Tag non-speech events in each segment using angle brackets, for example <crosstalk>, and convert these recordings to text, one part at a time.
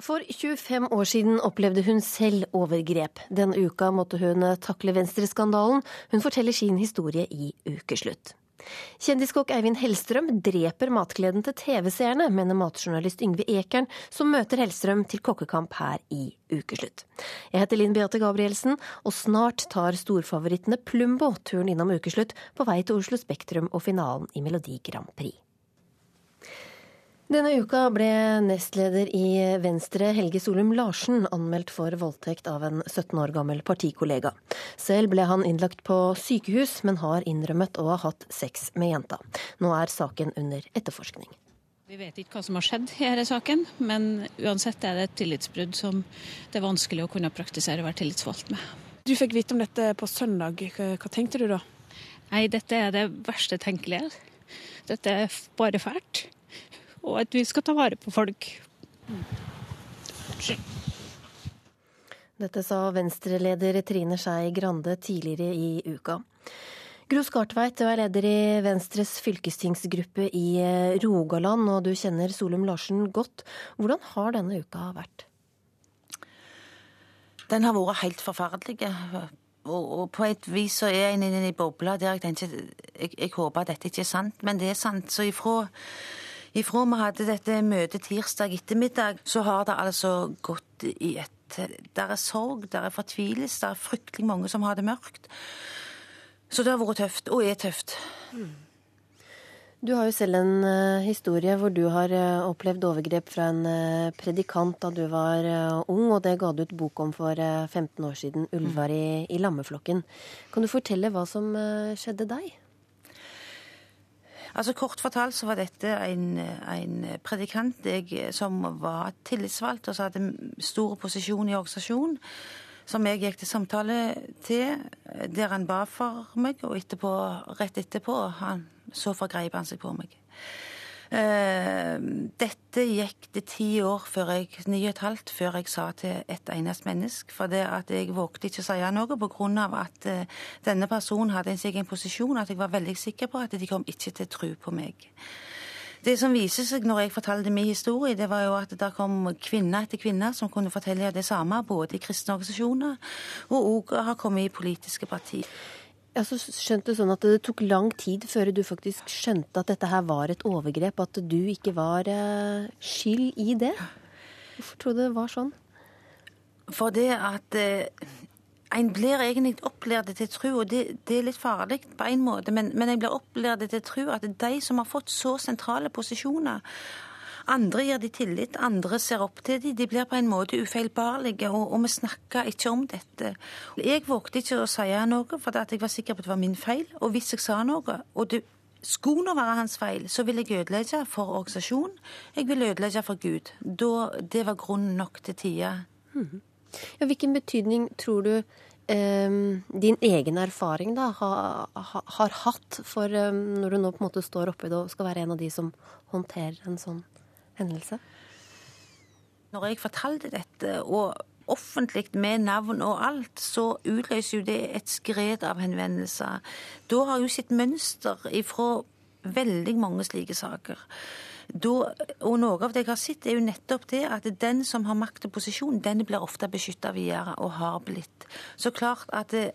For 25 år siden opplevde hun selv overgrep. Denne uka måtte hun takle Venstre-skandalen. Hun forteller sin historie i Ukeslutt. Kjendiskokk Eivind Hellstrøm dreper matgleden til TV-seerne, mener matjournalist Yngve Ekern, som møter Hellstrøm til kokkekamp her i Ukeslutt. Jeg heter Linn Beate Gabrielsen, og snart tar storfavorittene Plumbo turen innom Ukeslutt på vei til Oslo Spektrum og finalen i Melodi Grand Prix. Denne uka ble nestleder i Venstre Helge Solum Larsen anmeldt for voldtekt av en 17 år gammel partikollega. Selv ble han innlagt på sykehus, men har innrømmet å ha hatt sex med jenta. Nå er saken under etterforskning. Vi vet ikke hva som har skjedd i denne saken, men uansett er det et tillitsbrudd som det er vanskelig å kunne praktisere å være tillitsvalgt med. Du fikk vite om dette på søndag. Hva tenkte du da? Nei, dette er det verste tenkelige. Dette er bare fælt og at vi skal ta vare på folk. Dette sa Venstre-leder Trine Skei Grande tidligere i uka. Gro Skartveit, du er leder i Venstres fylkestingsgruppe i Rogaland, og du kjenner Solum Larsen godt. Hvordan har denne uka vært? Den har vært helt forferdelig. Og, på et vis så er jeg inne i bobla der jeg tenker jeg, jeg håper at dette ikke er sant, men det er sant. Så ifra Ifra vi hadde dette møtet tirsdag ettermiddag, så har det altså gått i et Der er sorg, der er fortvilelse, der er fryktelig mange som har det mørkt. Så det har vært tøft, og er tøft. Mm. Du har jo selv en uh, historie hvor du har uh, opplevd overgrep fra en uh, predikant da du var ung, og det ga du ut bok om for 15 år siden, 'Ulvar i, i lammeflokken'. Kan du fortelle hva som skjedde deg? Altså Kort fortalt så var dette en, en predikant jeg, som var tillitsvalgt og som hadde stor posisjon i organisasjonen. Som jeg gikk til samtale til, der han ba for meg, og etterpå, rett etterpå han, så forgrep han seg på meg. Eh, dette gikk det ti år før jeg, ni og et halvt før jeg sa til et eneste menneske. For det at jeg vågte ikke å si noe pga. at uh, denne personen hadde en egen posisjon at jeg var veldig sikker på at de kom ikke til å tro på meg. Det som viser seg når jeg fortalte min historie, det var jo at det kom kvinne etter kvinne som kunne fortelle det samme, både i kristne organisasjoner og òg har kommet i politiske partier. Jeg har skjønt det sånn at det tok lang tid før du faktisk skjønte at dette her var et overgrep, at du ikke var eh, skyld i det. Hvorfor tror du det var sånn? For det at eh, en blir egentlig opplært til å tro, og det, det, er litt farlig på en måte, men, men en blir opplært til å tro at de som har fått så sentrale posisjoner, andre gir de tillit, andre ser opp til dem. De blir på en måte ufeilbarlige, og, og vi snakker ikke om dette. Jeg vågte ikke å si noe, for jeg var sikker på at det var min feil. Og hvis jeg sa noe, og det skulle nå være hans feil, så ville jeg ødelegge for organisasjonen. Jeg ville ødelegge for Gud. Da, det var grunn nok til tida. Mm. Ja, hvilken betydning tror du um, din egen erfaring da, har, ha, har hatt for um, når du nå på en måte står oppi det og skal være en av de som håndterer en sånn hendelse? Når jeg fortalte dette, og offentlig med navn og alt, så utløser jo det et skred av henvendelser. Da har jo sett mønster ifra veldig mange slike saker. Da, og noe av det jeg har sett, er jo nettopp det at den som har makt og posisjon, den blir ofte beskytta videre, og har blitt. Så klart at det,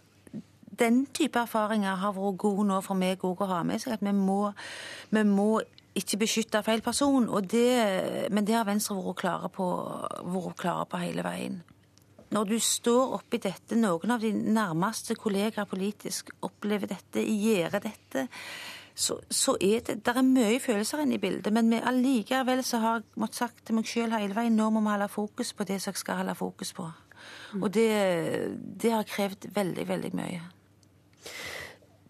den type erfaringer har vært gode nå for meg òg å ha med seg. At vi må, vi må ikke beskytte feil person. Det, men det har Venstre vært klare, på, vært klare på hele veien. Når du står oppi dette, noen av dine nærmeste kollegaer politisk opplever dette, gjør dette, så, så, er det der er mye følelser inne i bildet. Men vi allikevel så har jeg måttet sagt til meg sjøl hele veien nå må vi holde fokus på det som jeg skal holde fokus på. Og det, det har krevd veldig, veldig mye.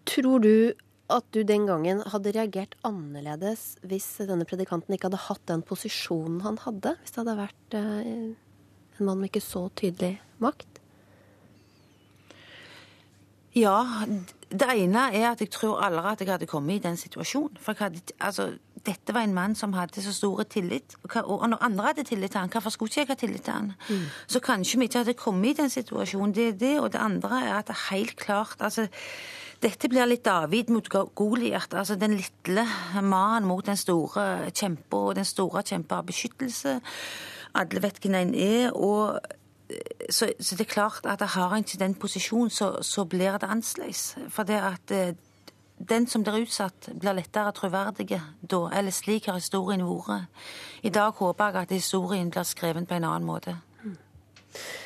Tror du at du den gangen hadde reagert annerledes hvis denne predikanten ikke hadde hatt den posisjonen han hadde? Hvis det hadde vært eh, en mann med ikke så tydelig makt? Ja. Det ene er at jeg tror aldri at jeg hadde kommet i den situasjonen. For hadde, altså, dette var en mann som hadde så stor tillit. Og når andre hadde tillit til han, hvorfor skulle ikke jeg ha tillit til han? Mm. Så kanskje vi ikke hadde kommet i den situasjonen. Det er det. Og det andre er at det er helt klart altså, dette blir litt David mot Goliat. Altså den lille mannen mot den store kjempa, og den store kjempa av beskyttelse. Alle vet hvem en er. og eh, så, så, det er klart at har en ikke den posisjonen, så, så, blir det annerledes. For det at eh, den som blir utsatt, blir lettere troverdig da. Eller slik har historien vært. I dag håper jeg at historien blir skrevet på en annen måte.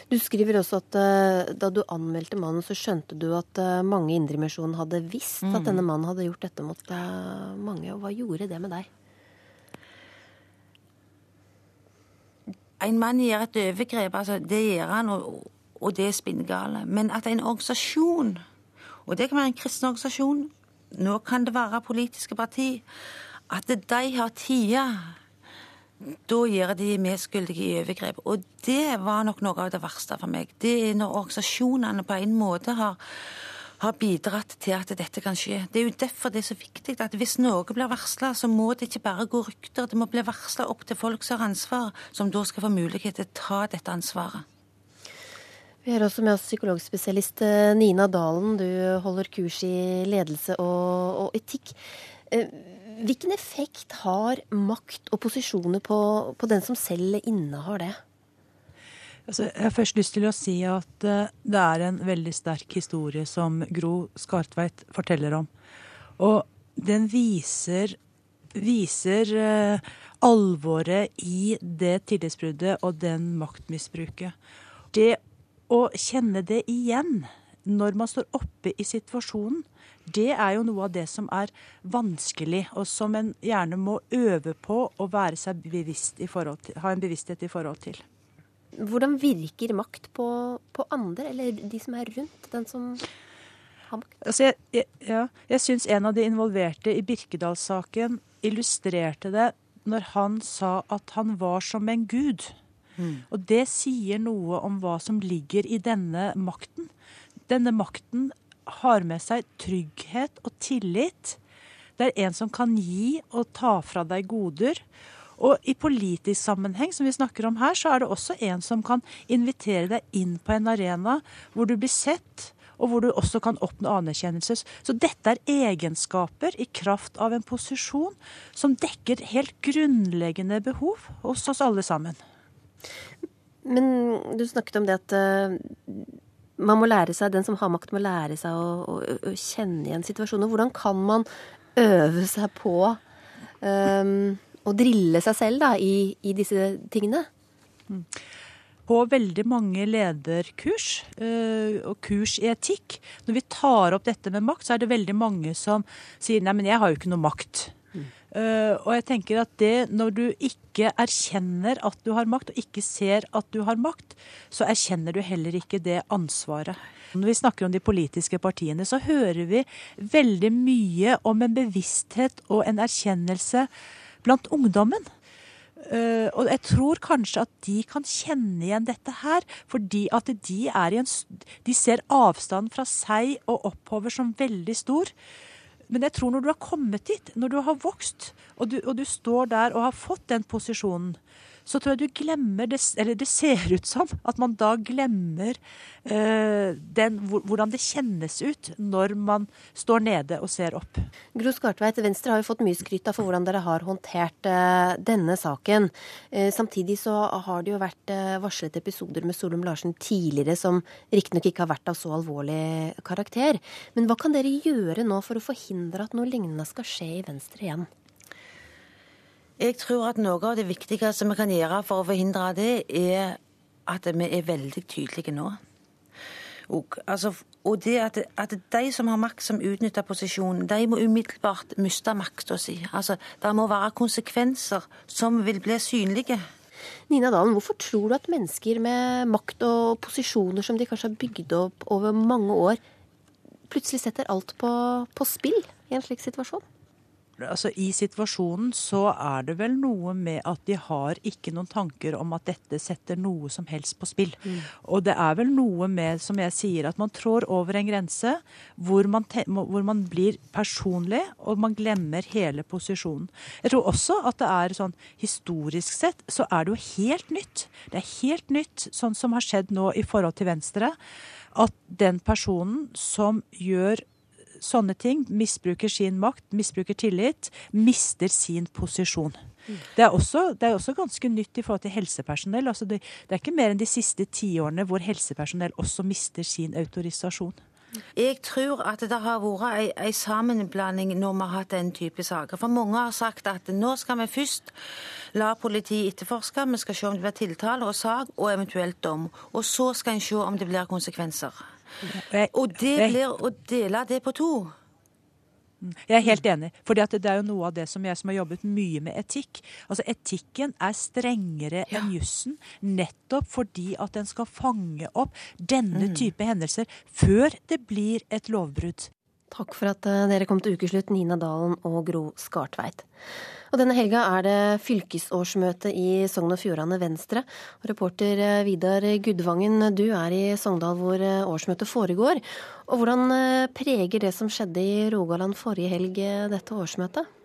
Du skriver også at uh, da du anmeldte mannen, så skjønte du at uh, mange i Indremisjonen hadde visst mm. at denne mannen hadde gjort dette mot uh, mange. Og hva gjorde det med deg? En mann gjør et overgrep, altså det gjør han, og, og det er spinngale. Men at en organisasjon, og det kan være en kristen organisasjon, nå kan det være politiske parti, at de har tida da gjør de medskyldige i overgrep. Og det var nok noe av det verste for meg. Det er når organisasjonene på en måte har, har bidratt til at dette kan skje. Det er jo derfor det er så viktig at hvis noe blir varsla, så må det ikke bare gå rykter. Det må bli varsla opp til folk som har ansvar, som da skal få mulighet til å ta dette ansvaret. Vi har også med oss psykologspesialist eh, Nina Dalen. Du holder kurs i ledelse og, og etikk. Eh, hvilken effekt har makt og posisjoner på, på den som selv innehar det? Altså, jeg har først lyst til å si at uh, det er en veldig sterk historie som Gro Skartveit forteller om. Og den viser, viser uh, alvoret i det tillitsbruddet og den maktmisbruket. Det å kjenne det igjen når man står oppe i situasjonen, det er jo noe av det som er vanskelig, og som en gjerne må øve på å være seg bevisst i forhold til, ha en bevissthet i forhold til. Hvordan virker makt på, på andre, eller de som er rundt den som har makt? Altså jeg jeg, ja, jeg syns en av de involverte i Birkedal-saken illustrerte det når han sa at han var som en gud. Mm. Og det sier noe om hva som ligger i denne makten. Denne makten har med seg trygghet og tillit. Det er en som kan gi og ta fra deg goder. Og i politisk sammenheng, som vi snakker om her, så er det også en som kan invitere deg inn på en arena hvor du blir sett, og hvor du også kan oppnå anerkjennelse. Så dette er egenskaper i kraft av en posisjon som dekker helt grunnleggende behov hos oss alle sammen. Men du snakket om det at uh, man må lære seg, den som har makt, må lære seg å, å, å kjenne igjen situasjoner. Hvordan kan man øve seg på um, å drille seg selv da, i, i disse tingene? Mm. På veldig mange lederkurs uh, og kurs i etikk, når vi tar opp dette med makt, så er det veldig mange som sier nei, men jeg har jo ikke noe makt. Uh, og jeg tenker at det, når du ikke erkjenner at du har makt, og ikke ser at du har makt, så erkjenner du heller ikke det ansvaret. Når vi snakker om de politiske partiene, så hører vi veldig mye om en bevissthet og en erkjennelse blant ungdommen. Uh, og jeg tror kanskje at de kan kjenne igjen dette her, fordi at de, er i en, de ser avstanden fra seg og oppover som veldig stor. Men jeg tror når du har kommet dit, når du har vokst, og du, og du står der og har fått den posisjonen, så tror jeg du glemmer det Eller det ser ut som at man da glemmer uh, den, hvordan det kjennes ut når man står nede og ser opp. Gro Skartveit, Venstre har jo fått mye skryt for hvordan dere har håndtert uh, denne saken. Eh, samtidig så har det jo vært varslet episoder med Solum Larsen tidligere som riktignok ikke har vært av så alvorlig karakter. Men hva kan dere gjøre nå for å forhindre at noe lignende skal skje i Venstre igjen? Jeg tror at noe av det viktigste vi kan gjøre for å forhindre det, er at vi er veldig tydelige nå. Og, altså, og det at, at, de som har makt, som utnytter posisjonen, de må umiddelbart miste makta si. Altså, det må være konsekvenser som vil bli synlige. Nina Dalen, hvorfor tror du at mennesker med makt og posisjoner som de kanskje har bygd opp over mange år, plutselig setter alt på, på spill i en slik situasjon? Altså I situasjonen så er det vel noe med at de har ikke noen tanker om at dette setter noe som helst på spill. Mm. Og det er vel noe med, som jeg sier, at man trår over en grense hvor man, hvor man blir personlig, og man glemmer hele posisjonen. Jeg tror også at det er sånn historisk sett så er det jo helt nytt. Det er helt nytt, sånn som har skjedd nå i forhold til Venstre, at den personen som gjør sånne ting, misbruker sin makt, misbruker tillit, mister sin posisjon. Det er, også, det er også ganske nytt i forhold til helsepersonell. Altså det, det er ikke mer enn de siste tiårene hvor helsepersonell også mister sin autorisasjon. Jeg tror at det har vært ei sammenblanding når vi har hatt den type saker. For mange har sagt at nå skal vi først la politiet etterforske, vi skal se om det blir tiltale og sak, og eventuelt dom. Og så skal en se om det blir konsekvenser. Og det blir å dele det på to. Jeg er helt enig. For det er jo noe av det som jeg som har jobbet mye med etikk. Altså Etikken er strengere ja. enn jussen nettopp fordi at den skal fange opp denne mm. type hendelser før det blir et lovbrudd. Takk for at eh, dere kom til ukeslutt, Nina Dalen og Gro Skartveit. Og denne helga er det fylkesårsmøte i Sogn og Fjordane Venstre. Og reporter eh, Vidar Gudvangen, du er i Sogndal hvor eh, årsmøtet foregår. Og hvordan preger det som skjedde i Rogaland forrige helg dette årsmøtet?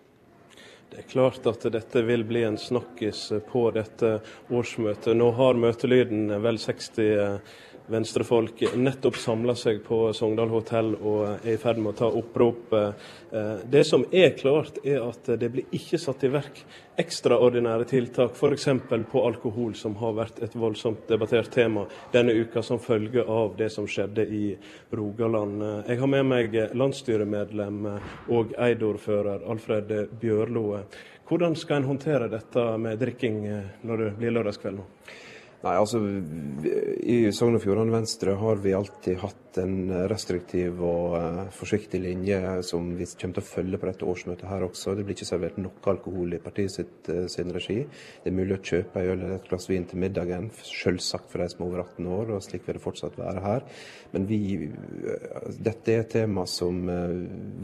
Det er klart at dette vil bli en snakkis på dette årsmøtet. Nå har møtelyden vel 60 venstrefolk nettopp samla seg på Sogndal hotell og er i ferd med å ta opprop. Eh, det som er klart, er at det blir ikke satt i verk ekstraordinære tiltak, f.eks. på alkohol, som har vært et voldsomt debattert tema denne uka som følge av det som skjedde i Rogaland. Jeg har med meg landsstyremedlem og eidordfører Alfred Bjørlo. Hvordan skal en håndtere dette med drikking når det blir lørdagskveld nå? Nei, altså I Sogn og Fjordane Venstre har vi alltid hatt en restriktiv og uh, forsiktig linje som vi kommer til å følge på dette årsmøtet her også. Det blir ikke servert noe alkohol i partiet sitt, uh, sin regi. Det er mulig å kjøpe en øl eller et glass vin til middagen, selvsagt for de som er over 18 år, og slik vil det fortsatt være her. Men vi, uh, dette er et tema som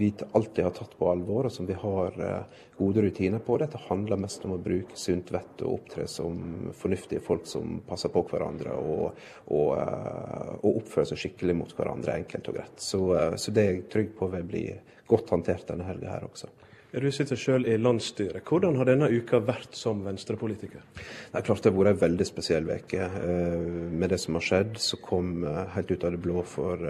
vi alltid har tatt på alvor, og som vi har gode rutiner på. Dette handler mest om å bruke sunt vett og opptre som fornuftige folk som passer på hverandre og, og, og oppfører seg skikkelig mot hverandre hverandre, enkelt og greit. Så, eh, så det er jeg trygg på vil bli godt håndtert denne helga her også. Du sitter selv i landsstyret. Hvordan har denne uka vært som venstrepolitiker? Det er klart det har vært en veldig spesiell uke. Eh, med det som har skjedd, så kom eh, helt ut av det blå for,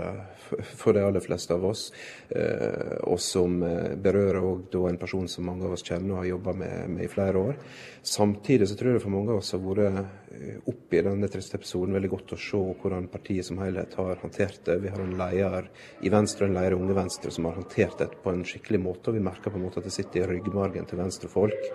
for de aller fleste av oss. Og som berører òg en person som mange av oss kjenner og har jobba med, med, i flere år. Samtidig så tror jeg det for mange av oss har vært oppi denne triste episoden veldig godt å se hvordan partiet som helhet har håndtert det. Vi har en leder i Venstre en leder i Unge Venstre som har håndtert dette på en skikkelig måte. og Vi merker på en måte at det sitter i ryggmargen til venstrefolk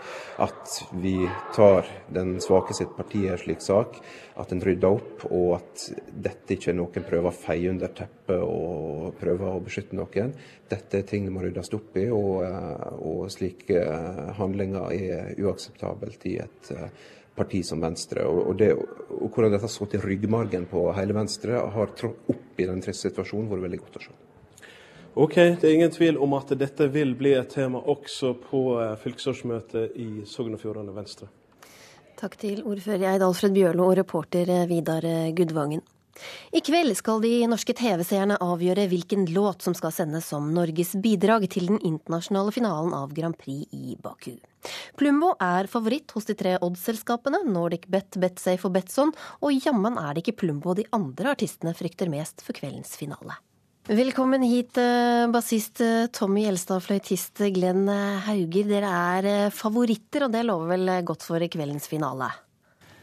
at vi tar den svake sitt parti i en slik sak, at en rydder opp, og at dette ikke er noen prøver å feie under teppet og prøver å beskytte noen. Dette er ting det må ryddes opp i, og, og slike handlinger er uakseptabelt i et parti som Venstre. Og, og, det, og hvordan dette har stått i ryggmargen på hele Venstre, har trådt opp i den triste situasjonen, vært veldig godt å se. Ok, Det er ingen tvil om at dette vil bli et tema også på eh, fylkesårsmøtet i Sogn og Fjordane Venstre. Takk til ordfører Eid Alfred Bjørlo og reporter eh, Vidar eh, Gudvangen. I kveld skal de norske TV-seerne avgjøre hvilken låt som skal sendes som Norges bidrag til den internasjonale finalen av Grand Prix i Baku. Plumbo er favoritt hos de tre oddsselskapene, Nordic Bet, Betsafe og Betson, og jammen er det ikke Plumbo de andre artistene frykter mest for kveldens finale. Velkommen hit, eh, bassist eh, Tommy Gjelstad fløytist Glenn Hauger. Dere er eh, favoritter, og det lover vel godt for kveldens finale?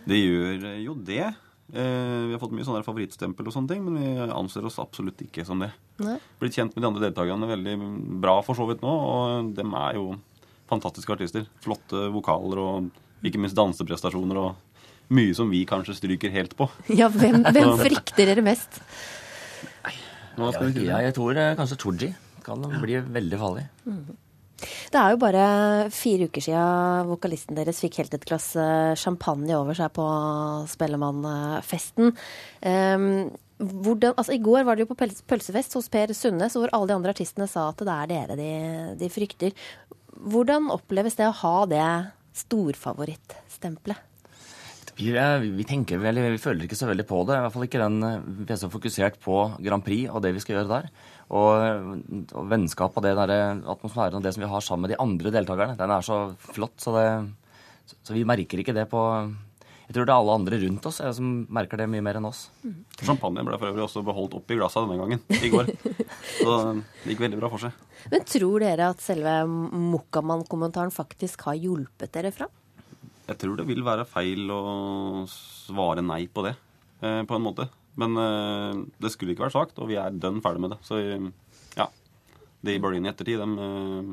Det gjør jo det. Eh, vi har fått mye sånne favorittstempel og sånne ting, men vi anser oss absolutt ikke som det. Nei. Blitt kjent med de andre deltakerne veldig bra for så vidt nå, og dem er jo fantastiske artister. Flotte vokaler og ikke minst danseprestasjoner og mye som vi kanskje stryker helt på. <laughs> Ja, hvem, hvem <laughs> frykter dere mest? Nei, hva skal vi? Ja, jeg tror eh, kanskje Tooji kan bli veldig farlig. Mm. Det er jo bare fire uker siden vokalisten deres fikk helt et glass eh, champagne over seg på Spellemannfesten. Um, hvordan, altså I går var det jo på pølsefest hos Per Sundnes, hvor alle de andre artistene sa at det er dere de, de frykter. Hvordan oppleves det å ha det storfavorittstempelet? Vi, vi, tenker vel, vi føler ikke så veldig på det. I hvert fall ikke den, Vi er så fokusert på Grand Prix og det vi skal gjøre der. Og, og vennskap og det der, atmosfæren og det som vi har sammen med de andre deltakerne, den er så flott. Så, det, så vi merker ikke det på jeg tror det er alle andre rundt oss som merker det mye mer enn oss. Champagne ble for øvrig også beholdt oppi glassa denne gangen i går. <laughs> Så det gikk veldig bra for seg. Men tror dere at selve Mokkamann-kommentaren faktisk har hjulpet dere fram? Jeg tror det vil være feil å svare nei på det, eh, på en måte. Men eh, det skulle ikke vært sagt, og vi er dønn ferdig med det. Så ja. De Berlin i ettertid, de eh,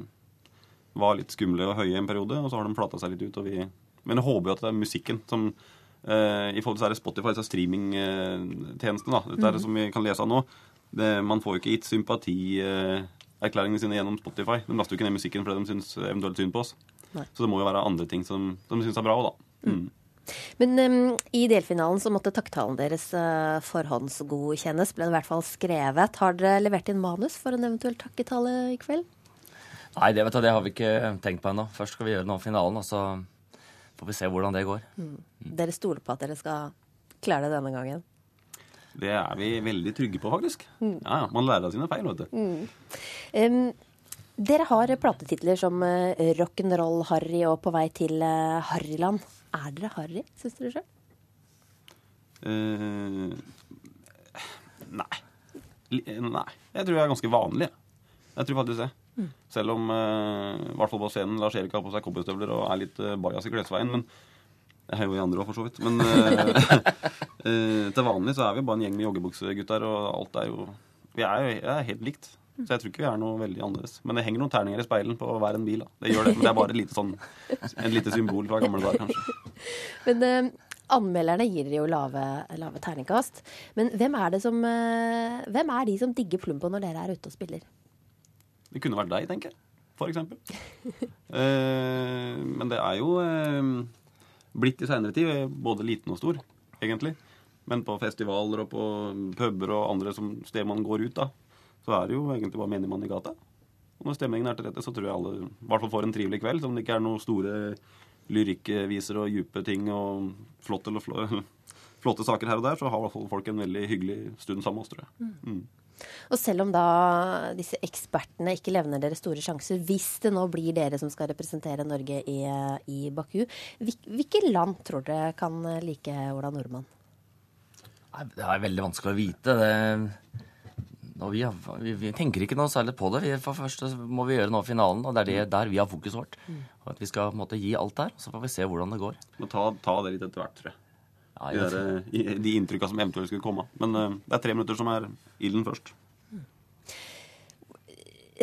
var litt skumle og høye en periode, og så har de flata seg litt ut. og vi... Men jeg håper jo at det er musikken som eh, I forhold til Spotify, disse streamingtjenesten, da, dette er det som vi kan lese av nå det, Man får jo ikke gitt sympatierklæringene sine gjennom Spotify. De laster jo ikke ned musikken fordi de syns eventuelt synd på oss. Nei. Så det må jo være andre ting som de syns er bra òg, da. Mm. Men um, i delfinalen så måtte takktalen deres uh, forhåndsgodkjennes, ble det i hvert fall skrevet. Har dere levert inn manus for en eventuell takketale i kveld? Nei, det, vet du, det har vi ikke tenkt på ennå. Først skal vi gjøre noe finalen, og så får vi se hvordan det går. Mm. Dere stoler på at dere skal klare det denne gangen? Det er vi veldig trygge på, faktisk. Mm. Ja, Man lærer av sine feil, vet du. Mm. Um, dere har platetitler som uh, Rock'n'Roll-Harry og På vei til uh, Harryland. Er dere harry, syns dere sjøl? Uh, nei. Nei. Jeg tror jeg er ganske vanlig. Jeg tror faktisk det. Mm. Selv om, uh, hvert fall på scenen, Lars Erik har på seg cowboystøvler og er litt bajas i klesveien. Men jeg har jo i andre òg, for så vidt. Men <laughs> til vanlig så er vi bare en gjeng med joggebuksegutter, og alt er jo Vi er jo er helt likt. Så jeg tror ikke vi er noe veldig annerledes. Men det henger noen terninger i speilen på hver en bil. Da. Det gjør det, men det er bare et lite, sånn, en lite symbol fra gamle dager, kanskje. <laughs> Men eh, anmelderne gir jo lave, lave terningkast. Men hvem er, det som, eh, hvem er de som digger Plumbo når dere er ute og spiller? Det kunne vært deg, tenker jeg. For eksempel. <laughs> eh, men det er jo eh, blitt i seinere tid både liten og stor, egentlig. Men på festivaler og på puber og andre som steder man går ut, da, så er det jo egentlig bare menigmann i gata. Og når stemningen er til rette, så tror jeg alle i hvert fall får en trivelig kveld. Som det ikke er noen store lyrikkviser og dype ting og flotte, eller <laughs> flotte saker her og der, så har i hvert fall folk en veldig hyggelig stund sammen med oss, tror jeg. Mm. Og selv om da disse ekspertene ikke levner dere store sjanser, hvis det nå blir dere som skal representere Norge i, i Baku, hvilke land tror dere kan like Ola Nordmann? Det er veldig vanskelig å vite. Det og vi, vi, vi, tenker ikke noe særlig på det. Vi, for først må vi gjøre noe i finalen, og det er det, der vi har fokuset vårt. Mm. Og at Vi skal på en måte gi alt der, så får vi se hvordan det går. Må ta, ta det litt etter hvert, tror jeg. Ja, de, der, de inntrykka som eventuelt skulle komme. Men uh, det er tre minutter som er ilden først. Mm.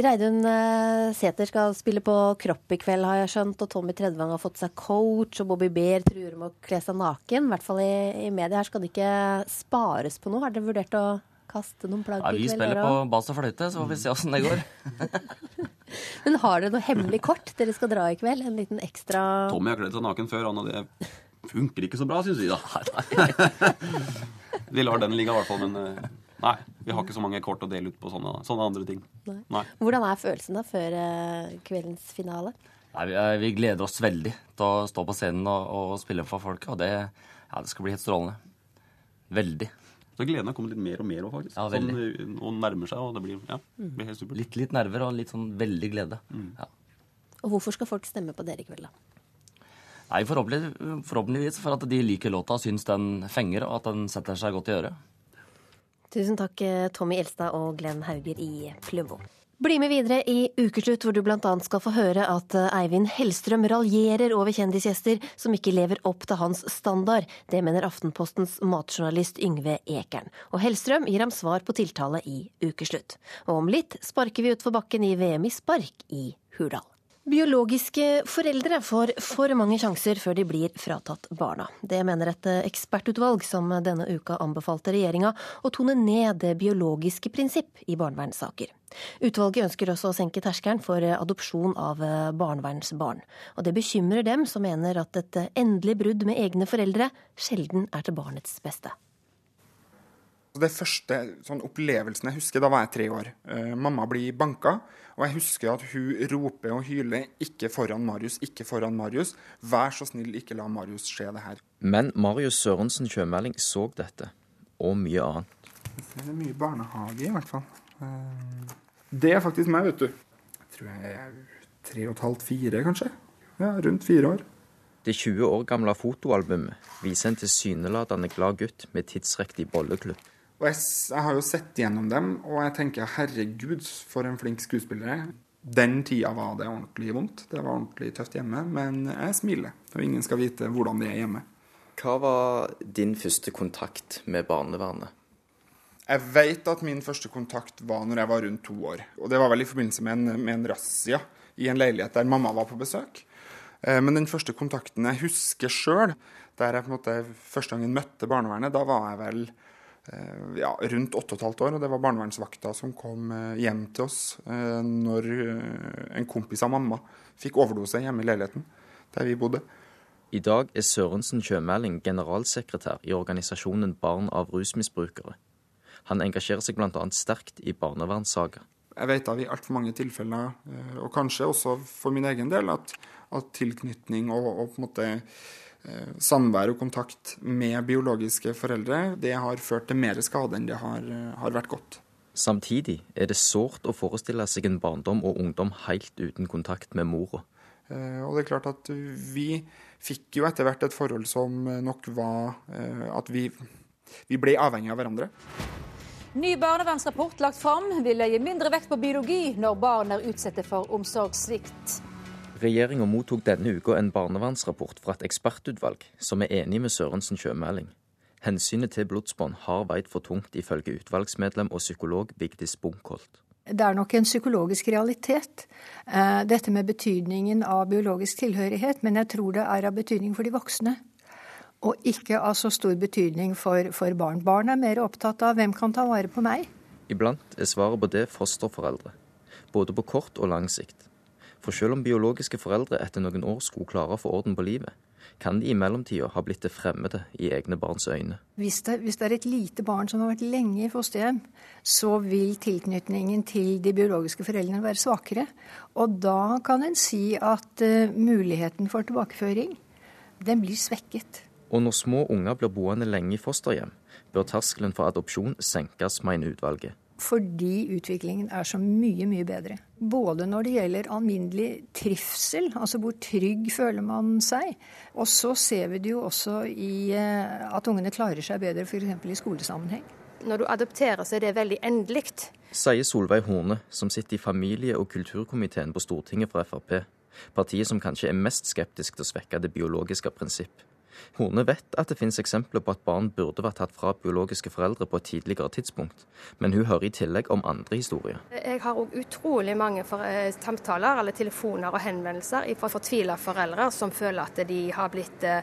Reidun uh, Sæther skal spille på kropp i kveld, har jeg skjønt. Og Tommy Tredvang har fått seg coach, og Bobby Beer truer med å kle seg naken. I hvert fall i, i media. Her skal det ikke spares på noe. Har dere vurdert å kaste noen plagg ja, Vi spiller på bass og fløyte, så får vi se åssen det går. <laughs> Men har dere noe hemmelig kort dere skal dra i kveld? En liten ekstra Tommy har kledd seg naken før, han, og det funker ikke så bra, syns vi da. <laughs> vi lar den ligge i hvert fall, men eh, nei. Vi har ikke så mange kort å dele ut på sånne, sånne andre ting. Nei. Nei. Hvordan er følelsen da før uh, kveldens finale? Nei, vi, vi, gleder oss veldig til å stå på scenen og, og spille for folket. Og det, ja, det skal bli helt strålende. Veldig. Så gleden har kommet litt mer og mer òg, faktisk. Ja, sånn, eh, og nærmer seg, og det blir, ja, det blir helt supert. Litt, litt nerver og litt sånn veldig glede. Mm. Ja. Og hvorfor skal folk stemme på dere i kveld, da? Nei, forhåpentlig, Forhåpentligvis for at de liker låta, syns den fenger, og at den setter seg godt i øret. Tusen takk, eh, Tommy Elstad og Glenn Hauger i Plumbo. Bli med videre i Ukeslutt, hvor du bl.a. skal få høre at eh, Eivind Hellstrøm raljerer over kjendisgjester som ikke lever opp til hans standard. Det mener Aftenpostens matjournalist Yngve Ekern. Og Hellstrøm gir ham svar på tiltale i Ukeslutt. Og om litt sparker vi utfor bakken i VM i spark i Hurdal. Biologiske foreldre får for mange sjanser før de blir fratatt barna. Det mener et ekspertutvalg som denne uka anbefalte regjeringa å tone ned det biologiske prinsipp i barnevernssaker. Utvalget ønsker også å senke terskelen for adopsjon av barnevernsbarn. Og det bekymrer dem som mener at et endelig brudd med egne foreldre sjelden er til barnets beste. Det første sånn opplevelsen jeg husker, da var jeg tre år. Uh, mamma blir banka, og jeg husker at hun roper og hyler 'ikke foran Marius, ikke foran Marius'. Vær så snill, ikke la Marius se det her. Men Marius Sørensen Kjømeling så dette, og mye annet. Det er mye barnehage, i hvert fall. Uh, det er faktisk meg, vet du. Jeg tror jeg er tre og et halvt, fire, kanskje. Ja, rundt fire år. Det 20 år gamle fotoalbumet viser en tilsynelatende glad gutt med tidsriktig bolleklubb. Og jeg, jeg, har jo sett gjennom dem, og jeg tenker herregud, for en flink skuespiller. Den tida var det ordentlig vondt. Det var ordentlig tøft hjemme, men jeg smiler. Og ingen skal vite hvordan det er hjemme. Hva var din første kontakt med barnevernet? Jeg vet at min første kontakt var når jeg var rundt to år. Og det var vel i forbindelse med en, med en razzia i en leilighet der mamma var på besøk. Eh, men den første kontakten jeg husker sjøl, der jeg på en måte første gangen møtte barnevernet, da var jeg vel ja, rundt 8 15 år. Og det var barnevernsvakta som kom eh, hjem til oss når en kompis av mamma fikk overdose hjemme i leiligheten der vi bodde. I dag er Sørensen Kjømæling generalsekretær i organisasjonen Barn av rusmisbrukere. Han engasjerer seg bl.a. sterkt i barnevernssaker. Jeg vet av i altfor mange tilfeller, eh, og kanskje også for min egen del, at, at tilknytning og, og, på en måte eh, samvær og kontakt med biologiske foreldre, det har ført til mer skade enn det har, eh, har vært godt. Samtidig er det sårt å forestille seg en barndom og ungdom helt uten kontakt med mora. Og det er klart at vi fikk jo etter hvert et forhold som nok var at vi, vi ble avhengig av hverandre. Ny barnevernsrapport lagt fram vil legge mindre vekt på biologi når barn er utsatt for omsorgssvikt. Regjeringa mottok denne uka en barnevernsrapport fra et ekspertutvalg som er enig med Sørensen sjømelding. Hensynet til blodsbånd har veid for tungt, ifølge utvalgsmedlem og psykolog Vigdis Bunkholt. Det er nok en psykologisk realitet, eh, dette med betydningen av biologisk tilhørighet, men jeg tror det er av betydning for de voksne og ikke av så stor betydning for, for, barn. Barn er mer opptatt av hvem kan ta vare på meg. Iblant er svaret på det fosterforeldre, både på kort og lang sikt. For selv om biologiske foreldre etter noen år skulle klare å få orden på livet, kan de i mellomtida ha blitt det fremmede i egne barns øyne. Hvis det, hvis det, er et lite barn som har vært lenge i fosterhjem, så vil tilknytningen til de biologiske foreldrene være svakere. Og da kan en si at uh, muligheten for tilbakeføring, den blir svekket. Og når små unger blir boende lenge i fosterhjem, bør terskelen for adopsjon senkes, mener utvalget. Fordi utviklingen er så mye, mye bedre. Både når det gjelder alminnelig trivsel, altså hvor trygg føler man seg. Og så ser vi det jo også i eh, at ungene klarer seg bedre f.eks. i skolesammenheng. Når du adopterer, så er det veldig endelig. Sier Solveig Horne, som sitter i familie- og kulturkomiteen på Stortinget fra Frp. Partiet som kanskje er mest skeptisk til å svekke det biologiske prinsipp. Horne vet at det finnes eksempler på at barn burde vært tatt fra biologiske foreldre på et tidligere tidspunkt, men hun hører i tillegg om andre historier. Jeg har òg utrolig mange eh, samtaler eller telefoner og henvendelser fra fortvila foreldre som føler at de har blitt eh,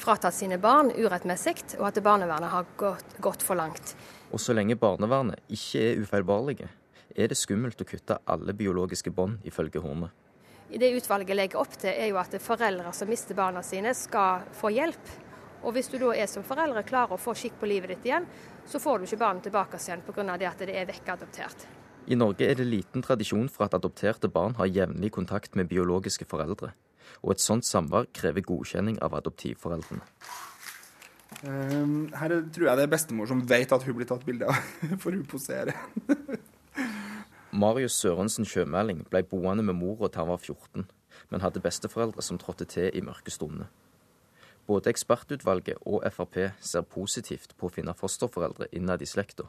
fratatt sine barn urettmessig, og at barnevernet har gått, gått for langt. Og så lenge barnevernet ikke er ufeilbarlige, er det skummelt å kutte alle biologiske bånd, ifølge Horne det utvalget legger opp til, er jo at foreldre som mister barna sine, skal få hjelp. Og hvis du da er som foreldre klarer å få skikk på livet ditt igjen, så får du ikke barnet tilbake igjen pga. det at det er vekkadoptert. I Norge er det liten tradisjon for at adopterte barn har jevnlig kontakt med biologiske foreldre. Og et sånt samvær krever godkjenning av adoptivforeldrene. Um, her tror jeg det er bestemor som vet at hun blir tatt bilde av, <laughs> for hun poserer. Marius Sørensen Sjømæling ble boende med mora til han var 14, men hadde besteforeldre som trådte til i mørke stunder. Både ekspertutvalget og Frp ser positivt på å finne fosterforeldre innad i slekta,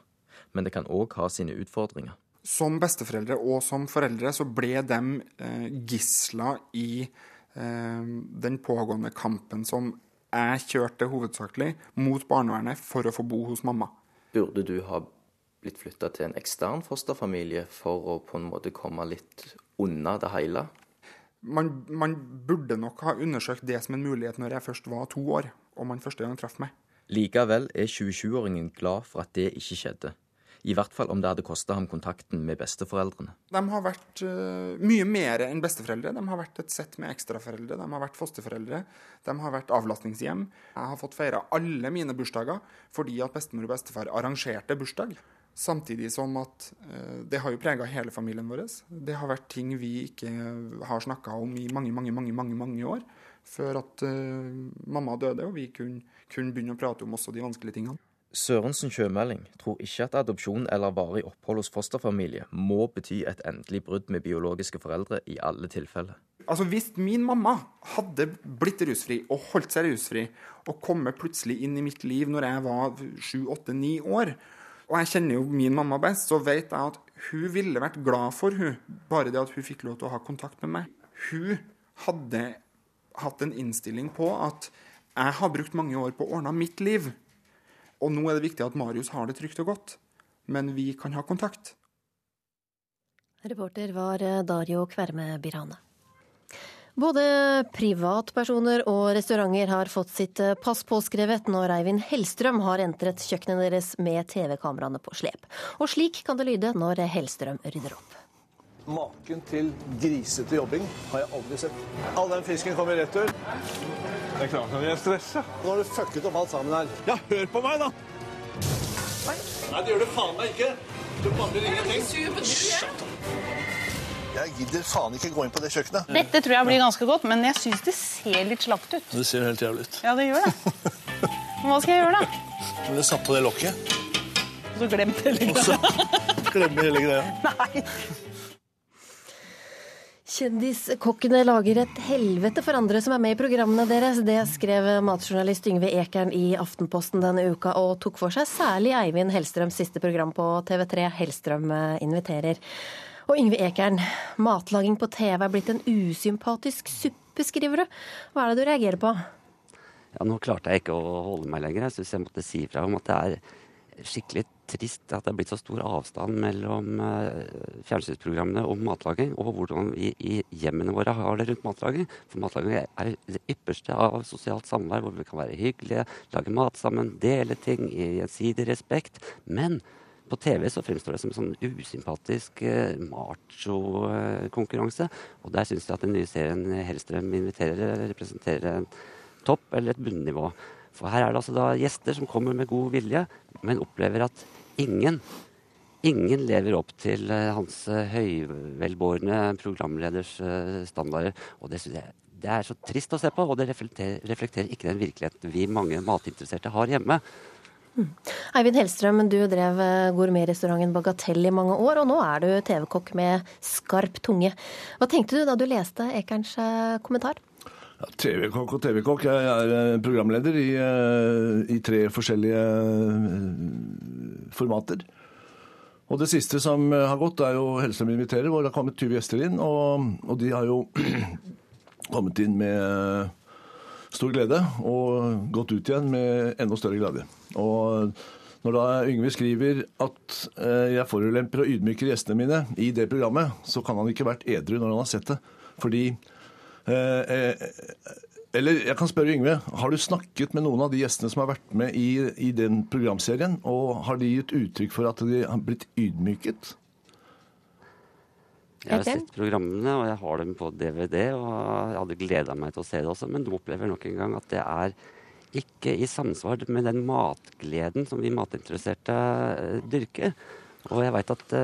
men det kan òg ha sine utfordringer. Som besteforeldre og som foreldre så ble de eh, gisler i eh, den pågående kampen som jeg kjørte hovedsakelig mot barnevernet for å få bo hos mamma. Burde du ha blitt flytta til en ekstern fosterfamilie for å på en måte komme litt unna det hele? Man, man, burde nok ha undersøkt det som en mulighet når jeg først var to år og man første gang traff meg. Likevel er 27-åringen glad for at det ikke skjedde. I hvert fall om det hadde kosta ham kontakten med besteforeldrene. De har vært uh, mye mer enn besteforeldre. De har vært et sett med ekstraforeldre. De har vært fosterforeldre. De har vært avlastningshjem. Jeg har fått feira alle mine bursdager fordi at bestemor og bestefar arrangerte bursdag. Samtidig som at eh, det har jo prega hele familien vår. Det har vært ting vi ikke har snakka om i mange, mange, mange, mange, mange år. Før at uh, mamma døde, og vi kunne, kunne, begynne å prate om også de vanskelige tingene. Sørensen sjømelding tror ikke at adopsjon eller varig opphold hos fosterfamilie må bety et endelig brudd med biologiske foreldre i alle tilfeller. Altså Hvis min mamma hadde blitt rusfri og holdt seg rusfri, og kommet plutselig inn i mitt liv når jeg var sju, åtte, ni år, og jeg kjenner jo min mamma best, så vet jeg at hun ville vært glad for hun, bare det at hun fikk lov til å ha kontakt med meg. Hun hadde hatt en innstilling på at jeg har brukt mange år på å ordne mitt liv. Og nå er det viktig at Marius har det trygt og godt. Men vi kan ha kontakt. Reporter var eh, Dario Kverme Birane. Både privatpersoner og restauranter har fått sitt eh, pass påskrevet når Eivind Hellstrøm har entret kjøkkenet deres med TV-kameraene på slep. Og slik kan det lyde når Hellstrøm rydder opp. Maken til grisete jobbing har jeg aldri sett. All den fisken kommer i retur. Det er klart at jeg er stressa. Nå har du fucket opp alt sammen her. Ja, hør på meg, da! Nei, det gjør du faen meg ikke. Du mangler ingenting. Shut up. Jeg gidder faen ikke gå inn på det kjøkkenet. Dette tror jeg blir ganske godt, men jeg syns det ser litt slakt ut. Det ser helt jævlig ut. Ja, det gjør det. Men hva skal jeg gjøre, da? Du ville satt på det lokket. Og så glemt hele så glemmer hele greia. Nei. Kjendiskokkene lager et helvete for andre som er med i programmene deres. Det skrev matjournalist Yngve Ekern i Aftenposten denne uka, og tok for seg særlig Eivind Hellstrøms siste program på TV3, Hellstrøm eh, inviterer. Og Yngve Ekern, matlaging på TV er blitt en usympatisk suppe, skriver du. Hva er det du reagerer på? Ja, Nå klarte jeg ikke å holde meg lenger. Jeg syns jeg måtte si fra om at det er skikkelig trist at det er blitt så stor avstand mellom uh, fjernsynsprogrammene om matlaging, og hvordan vi i hjemmene våre har det rundt matlaging. For matlaging er det ypperste av sosialt samvær, hvor vi kan være hyggelige, lage mat sammen, dele ting i gjensidig respekt. Men på TV så fremstår det som en sånn usympatisk eh, macho-konkurranse. og der syns jeg at den nye serien Hellstrøm inviterer, representerer en topp eller et bunnivå. For her er det altså da gjester som kommer med god vilje, men opplever at ingen Ingen lever opp til uh, hans uh, høyvelbårne programleders uh, standarder. Og det jeg det er så trist å se på, og det reflekterer, reflekterer ikke den virkeligheten vi mange matinteresserte har hjemme. Mm. Eivind Hellstrøm, du drev gourmetrestauranten Bagatell i mange år, og nå er du TV-kokk med skarp tunge. Hva tenkte du da du leste Ekerns kommentar? Ja, TV-kokk og TV-kokk. Jeg er programleder i, i tre forskjellige formater. Og det siste som har gått, er jo Hellstrøm inviterer, hvor det har kommet 20 gjester inn. Og, og de har jo <clears throat> kommet inn med stor glede og gått ut igjen med enda større glede. Og når da Yngve skriver at jeg forulemper og ydmyker gjestene mine i det programmet, så kan han ikke vært edru når han har sett det. Fordi eh, eller jeg kan spørre Yngve, har du snakket med noen av de gjestene som har vært med i, i den programserien, og har de gitt uttrykk for at de har blitt ydmyket? Jeg har sett programmene, og jeg har dem på DVD, og jeg hadde gleda meg til å se det også, men du opplever nok en gang at det er ikke i samsvar med den matgleden som vi matinteresserte dyrker. Og jeg veit at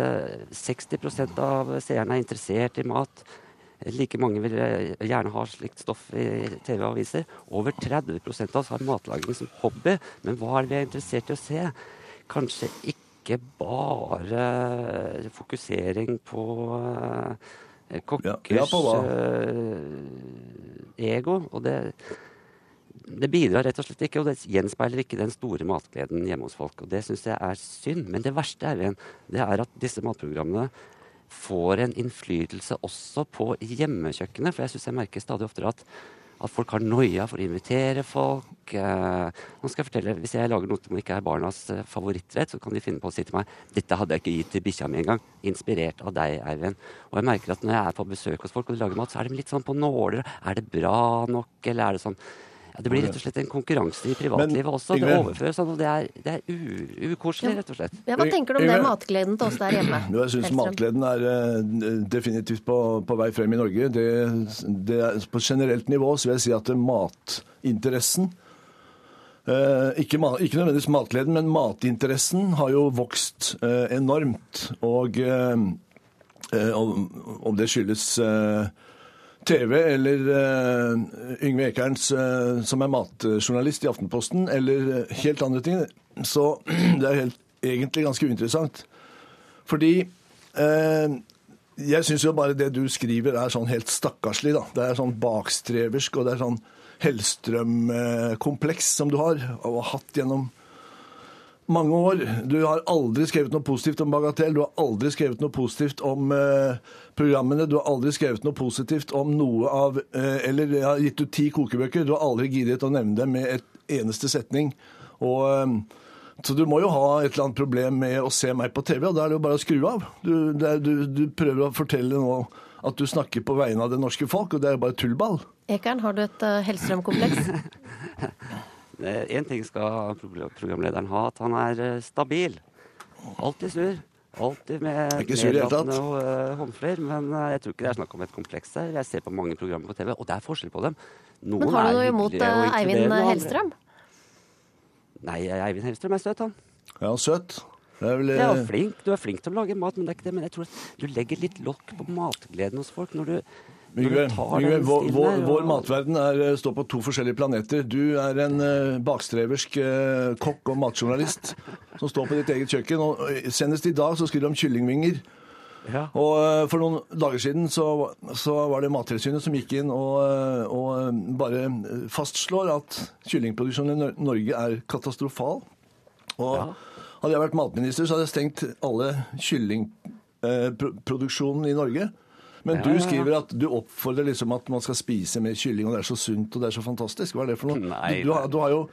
60% av seerne er interessert i mat. Like mange vil gjerne ha slikt stoff i TV og aviser. Over 30% av oss har matlaging som hobby. Men hva er det vi er interessert i å se? Kanskje ikke bare fokusering på kokkers ja, ja, på ego. Og det, det bidrar rett og slett ikke, og det gjenspeiler ikke den store matgleden hjemme hos folk. Og det syns jeg er synd. Men det verste er, det er at disse matprogrammene får en innflytelse også på hjemmekjøkkenet. For jeg syns jeg merker stadig oftere at, at folk har noia for å invitere folk. Eh, nå skal jeg fortelle, Hvis jeg lager noe som ikke er barnas eh, favorittrett, så kan de finne på å si til meg dette hadde jeg ikke gitt til bikkja mi engang. Inspirert av deg, Eivind. Og jeg merker at når jeg er på besøk hos folk og de lager mat, så er de litt sånn på nåler. Er det bra nok, eller er det sånn ja, Det blir rett og slett en konkurranse i privatlivet Men, også. Det overføres sånn, og det er, det er ukoselig, rett og slett. Ja, hva tenker du om det matgleden til oss der hjemme? Jo, <clears throat> jeg syns matgleden er uh, definitivt på, på, vei frem i Norge. Det, det er, på generelt nivå så vil jeg si at matinteressen Eh, ikke, ikke, nødvendigvis matgleden, men matinteressen har jo vokst eh, enormt. Og om det skyldes TV eller uh, Yngve Ekerns, uh, som er matjournalist i Aftenposten, eller uh, helt andre ting. Så <clears throat> det er helt, egentlig ganske uinteressant. Fordi Jeg syns jo bare det du skriver er sånn helt stakkarslig, da. Det er sånn bakstreversk, og det er sånn Hellstrøm-kompleks som du har, og har hatt gjennom mange år. Du har aldri skrevet noe positivt om Bagatell, du har aldri skrevet noe positivt om eh, programmene, du har aldri skrevet noe positivt om noe av eh, Eller jeg har gitt ut ti kokebøker, du har aldri giddet å nevne dem med et eneste setning. Og eh, så du må jo ha et eller annet problem med å se meg på TV, og da er det jo bare å skru av. Du, det er, du, du prøver å fortelle nå at du snakker på vegne av det norske folk, og det er jo bare tullball. Ekern, har du et uh, Hellstrøm-kompleks? <laughs> Én ting skal programlederen ha, at han er eh, stabil. Alltid sur. Alltid med nedlatende uh, håndfler. Men uh, jeg tror ikke det er snakk om et kompleks her. Jeg ser på mange programmer på TV, og det er forskjell på dem. Noen Men har du noe imot Eivind Hellstrøm? Nei, Eivind Hellstrøm er søt, han. Ja, søt. Det er vel eh, flink, du er flink til å lage mat, men det er ikke det. Men jeg tror at du legger litt lokk på matgleden hos folk når du, Yngve, vår, vår, vår matverden er, eh, står på to forskjellige planeter. Du er en eh, bakstreversk eh, kokk og matjournalist <laughs> som står på ditt eget kjøkken. Og senest i dag så skriver du om kyllingvinger. Og eh, For noen dager siden så, så var det Mattilsynet som gikk inn og, og bare fastslår at kyllingproduksjonen i Norge er katastrofal. Og Hadde jeg vært matminister, så hadde jeg stengt alle kyllingproduksjonen i Norge. Men Ja, du skriver at du oppfordrer liksom at man skal spise mer kylling, og det er så sunt og det er så fantastisk. Hva er det for noe? Nei, du, du, har, du har jo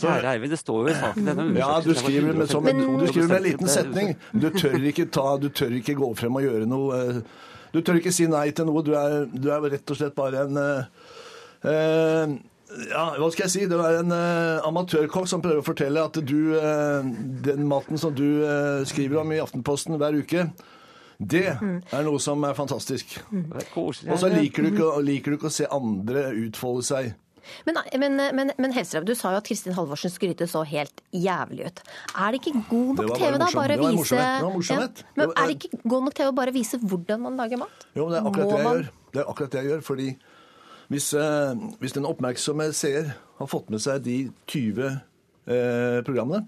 Kjære Eivind, det står jo i saken. ja, du skriver, med, som, var du skriver med en liten setning. Du tør ikke ta, du tør ikke gå frem og gjøre noe. eh, Du tør ikke si nei til noe. Du er, du er rett og slett bare en eh, ja, hva skal jeg si? Det er en uh, amatørkokk som prøver å fortelle at du, uh, den maten som du uh, skriver om i Aftenposten hver uke, det er noe som er fantastisk. Og så liker du, ikke, liker du ikke å se andre utfolde seg. Men, men, men, men Helstrøm, du sa jo at Kristin Halvorsen skryter så helt jævlig ut. Er det ikke god nok TV da? Bare det vise. Ja. Men er det ikke god nok TV å bare vise hvordan man lager mat? Jo, men det er akkurat Må det jeg man- gjør. Det er akkurat det jeg gjør, fordi hvis, eh, hvis den oppmerksomme seer har fått med seg de 20 eh, programmene,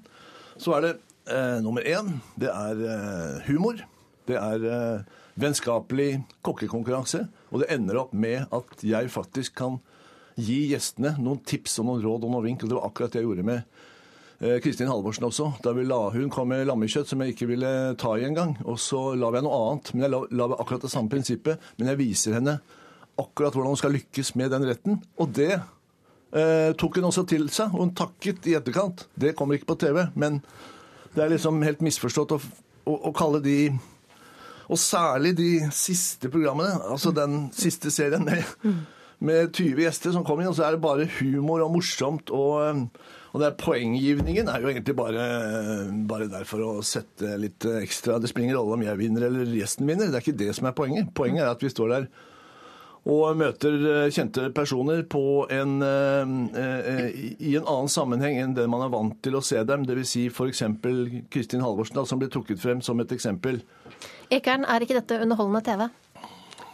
så er det eh, nummer én, det er eh, humor. Det er eh, vennskapelig kokkekonkurranse. Og det ender opp med at jeg faktisk kan gi gjestene noen tips og noen råd og noen vink. Og det var akkurat det jeg gjorde med eh, Kristin Halvorsen også. Da vi la, hun kom med lammekjøtt som jeg ikke ville ta i engang. Og så la jeg noe annet. Men jeg la, la akkurat det samme prinsippet. Men jeg viser henne akkurat hvordan hun skal lykkes med den retten. Og det eh, tok hun også til seg. Og hun takket i etterkant. Det kommer ikke på TV. Men det er liksom helt misforstått å, å, å kalle de og særlig de siste programmene, altså den siste serien med, med 20 gjester som kom inn, og så er det bare humor og morsomt. Og, og det er poenggivningen er jo egentlig bare, bare der for å sette litt ekstra Det spiller ingen rolle om jeg vinner eller gjesten vinner, det er ikke det som er poenget. Poenget er at vi står der og møter eh, kjente personer på en, eh, eh, i- en annen sammenheng enn det man er vant til å se dem. Dvs. Si f.eks. Kristin Halvorsen, da, som blir trukket frem som et eksempel. Ekern, er ikke dette underholdende TV?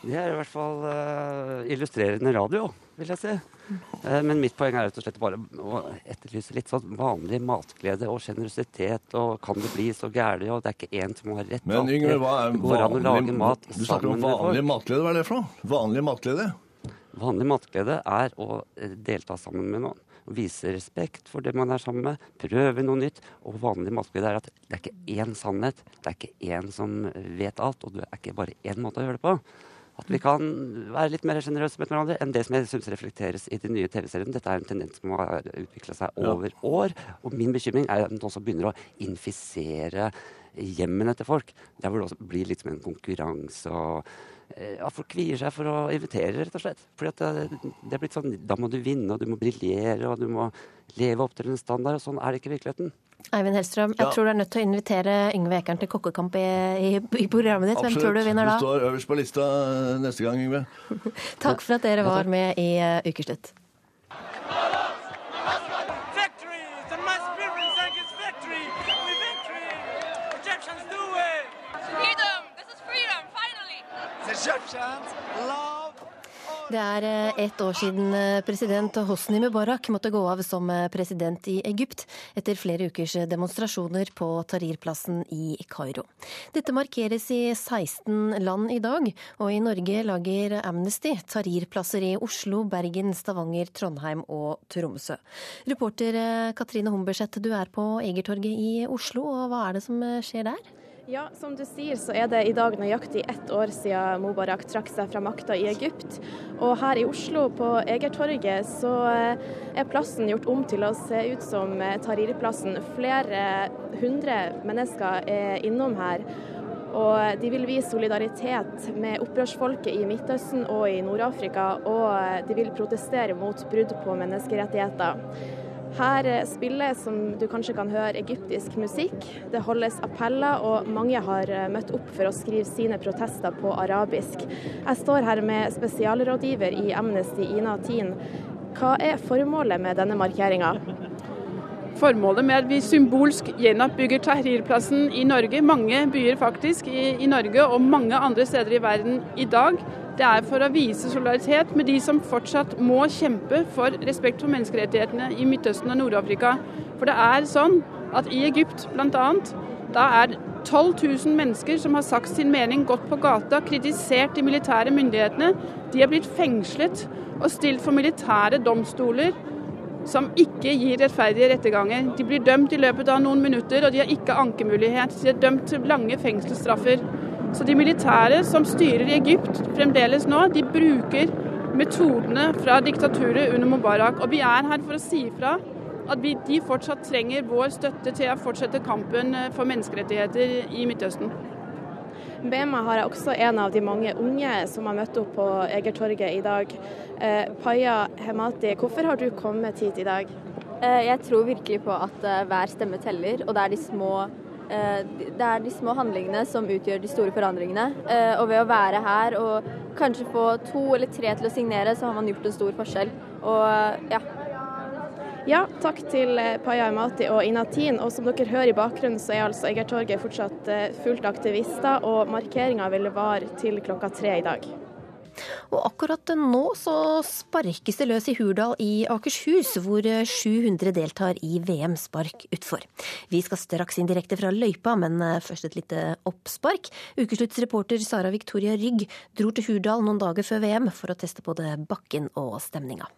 Det er i hvert fall illustrerende radio, vil jeg si. Eh, men mitt poeng er rett og slett bare å etterlyse litt sånn vanlig matglede og sjenerøsitet. Og kan det bli så gærent? Og det er ikke én som har rett. Men. Yngve, hva er vanlig mat Du snakker om vanlig matglede. Hva er det for noe? Vanlig matglede? Vanlig matglede er å eh, delta sammen med noen. Vise respekt for det man er sammen med. Prøve noe nytt. Og vanlig matglede er at det er ikke én sannhet. Det er ikke én som vet alt. Og det er ikke bare én måte å gjøre det på. At vi kan være litt mer sjenerøse med hverandre enn det som jeg syns reflekteres i de nye TV-seriene. Dette er en tendens som har utvikla seg Ja. over år. Og min bekymring er at den også begynner å infisere hjemmene til folk. Der hvor det også blir litt som en konkurranse. og eh, at folk kvier seg for å invitere, rett og slett. Fordi at det, det er blitt sånn, Da må du vinne, og du må briljere, og du må leve opp til en standard. og Sånn er det ikke i virkeligheten. Eivind Hellstrøm, jeg Ja. tror du er nødt til å invitere Yngve Ekern til kokkekamp i, i, i programmet ditt. Hvem tror du vinner da? Du står øverst på lista eh, neste gang, Yngve. <laughs> Takk for at dere var med i uh, Ukeslutt. Det er eh, ett år siden eh, president Hosni Mubarak måtte gå av som eh, president i Egypt etter flere ukers demonstrasjoner på Tahrir-plassen i Kairo. Dette markeres i 16 land i dag, og i Norge lager Amnesty Tahrir-plasser i Oslo, Bergen, Stavanger, Trondheim og Tromsø. Reporter Katrine Humberseth, du er på Egertorget i Oslo, og hva er det som skjer der? Ja, som du sier så er det i dag nøyaktig ett år siden Mubarak trakk seg fra makta i Egypt. Og her i Oslo, på Egertorget, så eh, er plassen gjort om til å se ut som eh, Tahrir-plassen. Flere hundre mennesker er innom her. Og de vil vise solidaritet med opprørsfolket i Midtøsten og i Nord-Afrika, og de vil protestere mot brudd på menneskerettigheter. Her spilles, som du kanskje kan høre, egyptisk musikk. Det holdes appeller, og mange har eh, møtt opp for å skrive sine protester på arabisk. Jeg står her med spesialrådgiver i Amnesty, Ina Tin. Hva er formålet med denne markeringa? Formålet med at vi symbolsk gjenoppbygger Tahrir-plassen i Norge, mange byer faktisk i, i Norge og mange andre steder i verden i dag, det er for å vise solidaritet med de som fortsatt må kjempe for respekt for menneskerettighetene i Midtøsten og Nord-Afrika. For det er sånn at i Egypt bl.a. da er 12 000 mennesker som har sagt sin mening, gått på gata, kritisert de militære myndighetene. De er blitt fengslet og stilt for militære domstoler som ikke gir rettferdige retterganger. De blir dømt i løpet av noen minutter, og de har ikke ankemulighet. De er dømt til lange fengselsstraffer. Så de militære som styrer i Egypt fremdeles nå, de bruker metodene fra diktaturet under Mubarak. Og vi er her for å si ifra at vi, de fortsatt trenger vår støtte til å fortsette kampen eh, for menneskerettigheter i Midtøsten. Med meg har jeg også en av de mange unge som har møtt opp på Egertorget i dag. Eh, Paya Hemati, hvorfor har du kommet hit i dag? Eh, jeg tror virkelig på at eh, hver stemme teller, og det er de små det er de små handlingene som utgjør de store forandringene. Eh, og ved å være her og kanskje få to eller tre til å signere, så har man gjort en stor forskjell. Og ja. Ja, takk til eh, Paya Amati og Inatin. Og som dere hører i bakgrunnen, så er altså Egertorget fortsatt fullt aktivister, og markeringa vil vare til klokka tre i dag. Og akkurat nå så sparkes det løs i Hurdal i Akershus, hvor 700 deltar i VM-spark utfor. Vi skal straks inn direkte fra løypa, men eh, først et lite oppspark. Ukesluttsreporter Sara Victoria Rygg dro til Hurdal noen dager før VM for å teste både bakken og stemninga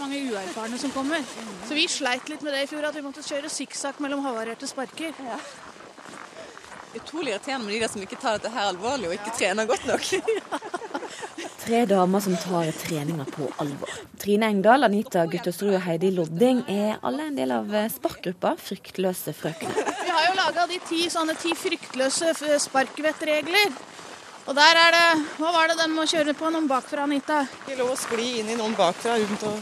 mange uerfarne som kommer. Så vi sleit litt med det i fjor, at vi måtte kjøre sikksakk mellom havarerte sparker. Ja utrolig irriterende med de der som ikke tar dette her alvorlig og ikke trener godt nok. <laughs> Tre damer som tar treninga på alvor. Trine Engdahl, Anita Guttersrud og Heidi Lodding er alle en del av sparkgruppa Fryktløse frøkner. Vi har jo laga de ti sånne ti fryktløse sparkvettregler. Og der er det Hva var det den må kjøre på? Noen bakfra, Anita? Ikke lov å skli inn i noen bakfra uten å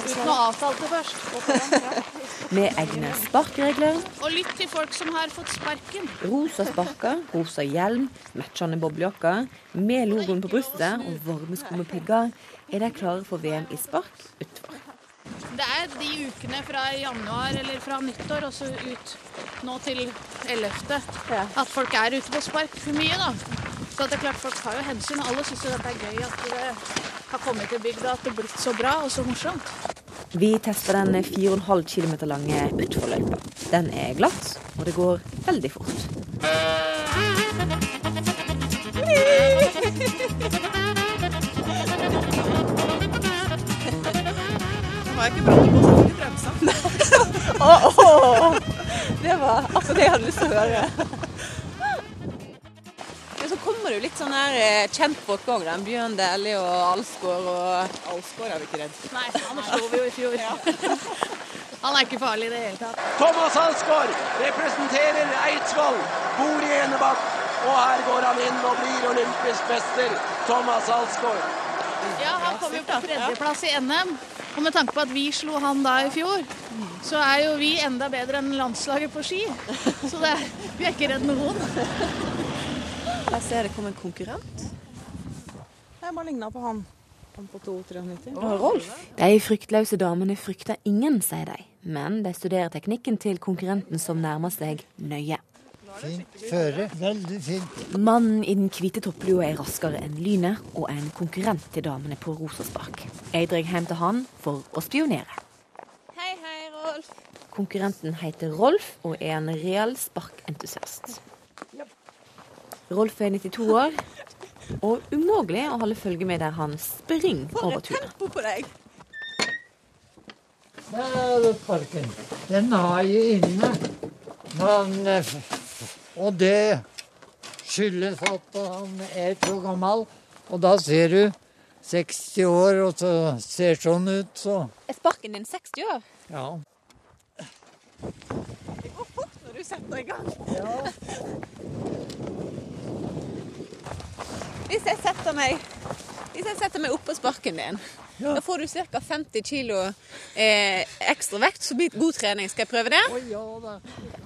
Uten å avtale det først. Med egne sparkeregler. Og lytt til folk som har fått sparken. Rosa sparker, rosa hjelm, matchende boblejakker, med logoen på brystet og varme sko med pigger er de klare for VM i spark utfor. Det er de ukene fra januar eller fra nyttår og så ut nå til 11. at folk er ute på spark for mye, da. Så det er klart folk tar jo hensyn. Alle syns jo det er gøy at det har kommet til bygda, at det er blitt så bra og så morsomt. Vi tester den 4,5 km lange utforløypa. Den er glatt, og det går veldig fort. Nå var jeg ikke bra på å sette bremsa. oh, oh, det var akkurat det jeg hadde lyst til å høre kommer det jo litt sånn her eh, kjentfolk òg. Bjørn Dæhlie og Alsgaard og Alsgaard er vi ikke redd Nei, han slo vi jo i fjor. Ja. <laughs> han er ikke farlig i det hele tatt. Thomas Alsgaard representerer Eidsvoll, bor i Enebakk. Og her går han inn og blir olympisk mester. Thomas Alsgaard. Ja, han kom jo på tredjeplass i NM. Og med tanke på at vi slo han da i fjor, så er jo vi enda bedre enn landslaget på ski. Så det, vi er ikke redd noen. Jeg ser det kom en konkurrent. Jeg bare ligna på han. Han på 2,93. Oh, Rolf. De fryktløse damene frykter ingen, sier de. Men de studerer teknikken til konkurrenten som nærmer seg nøye. Fint føre. Veldig fint. Mannen i den hvite topplua er raskere enn lynet og er en konkurrent til damene på Rosaspark. Jeg drar hjem til han for å spionere. Hei, hei, Rolf. Konkurrenten heter Rolf og er en real sparkentusiast. Rolf er 92 år og umulig å holde følge med der han springer over tunet. Tempo på deg. Der er parken. Den har jeg inne. Men, eh, og det skyldes at han er så gammel. Og da ser du 60 år og så ser sånn ut, så Er sparken din 60 år? ja. Det går fort når du setter i gang. Hvis jeg setter meg hvis jeg setter meg oppå sparken din, da får du ca. 50 kg eh, ekstra vekt, så blir det god trening. Skal jeg prøve det?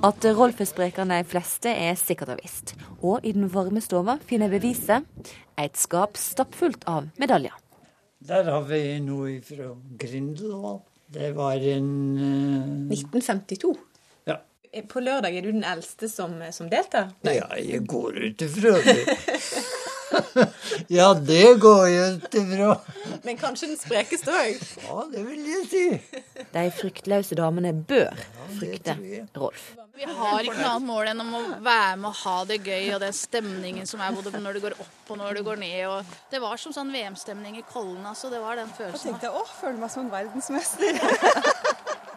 At Rolf er sprekere enn de fleste, er sikkert og visst. Og i den varme stova finner jeg beviset. Et skap stappfullt av medaljer. Der har vi noe fra Grindelwald. Det var en uh... 1952. Ja. På lørdag er du den eldste som, som deltar? Ja, jeg går ut ifra det. <laughs> <laughs> ja, det går jo ikke bra. Men kanskje den sprekeste òg? Ja, det vil jeg si. De fryktløse damene bør frykte Rolf. Vi har ikke noe annet mål enn om å være med og ha det gøy, og den stemningen som er både når det går opp og når det går ned. Og det var som sånn VM-stemning i Kollen, altså. Det var den følelsen. Da tenkte jeg åh, føler meg som en verdensmester. <laughs>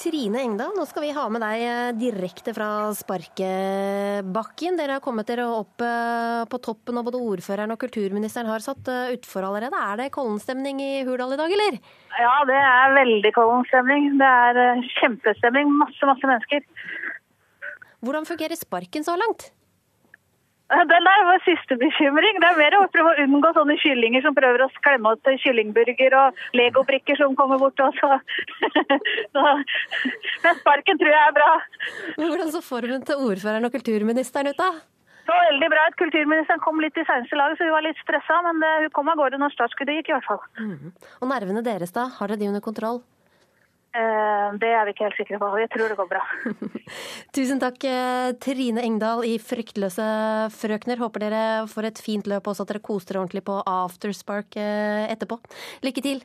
Trine Engdahl, nå skal vi ha med deg eh, direkte fra sparkebakken. Dere har kommet dere opp eh, på toppen, og både ordføreren og kulturministeren har satt eh, utfor allerede. Er det Kollen-stemning i Hurdal i dag, eller? Ja, det er veldig Kollen-stemning. Det er kjempestemning. Masse, masse mennesker. Hvordan fungerer sparken så langt? Den der var siste bekymring. Det er mer å prøve å unngå sånne kyllinger som prøver å klemme til kyllingburger og legobrikker som kommer bort også. Så, <laughs> men sparken tror jeg er bra. Men Hvordan så formen til ordføreren og kulturministeren ut, da? Det var veldig bra at kulturministeren kom litt i seneste laget, så hun var litt stressa. Men hun kom av gårde når startskuddet gikk, i hvert fall. Mm. Og nervene deres, da? Har dere de under kontroll? Eh, Det er vi ikke helt sikre på. Jeg tror det går bra. <laughs> Tusen takk, eh, Trine Engdahl i Fryktløse frøkner. Håper dere får et fint løp, også at dere koser dere ordentlig på Afterspark eh, etterpå. Lykke til!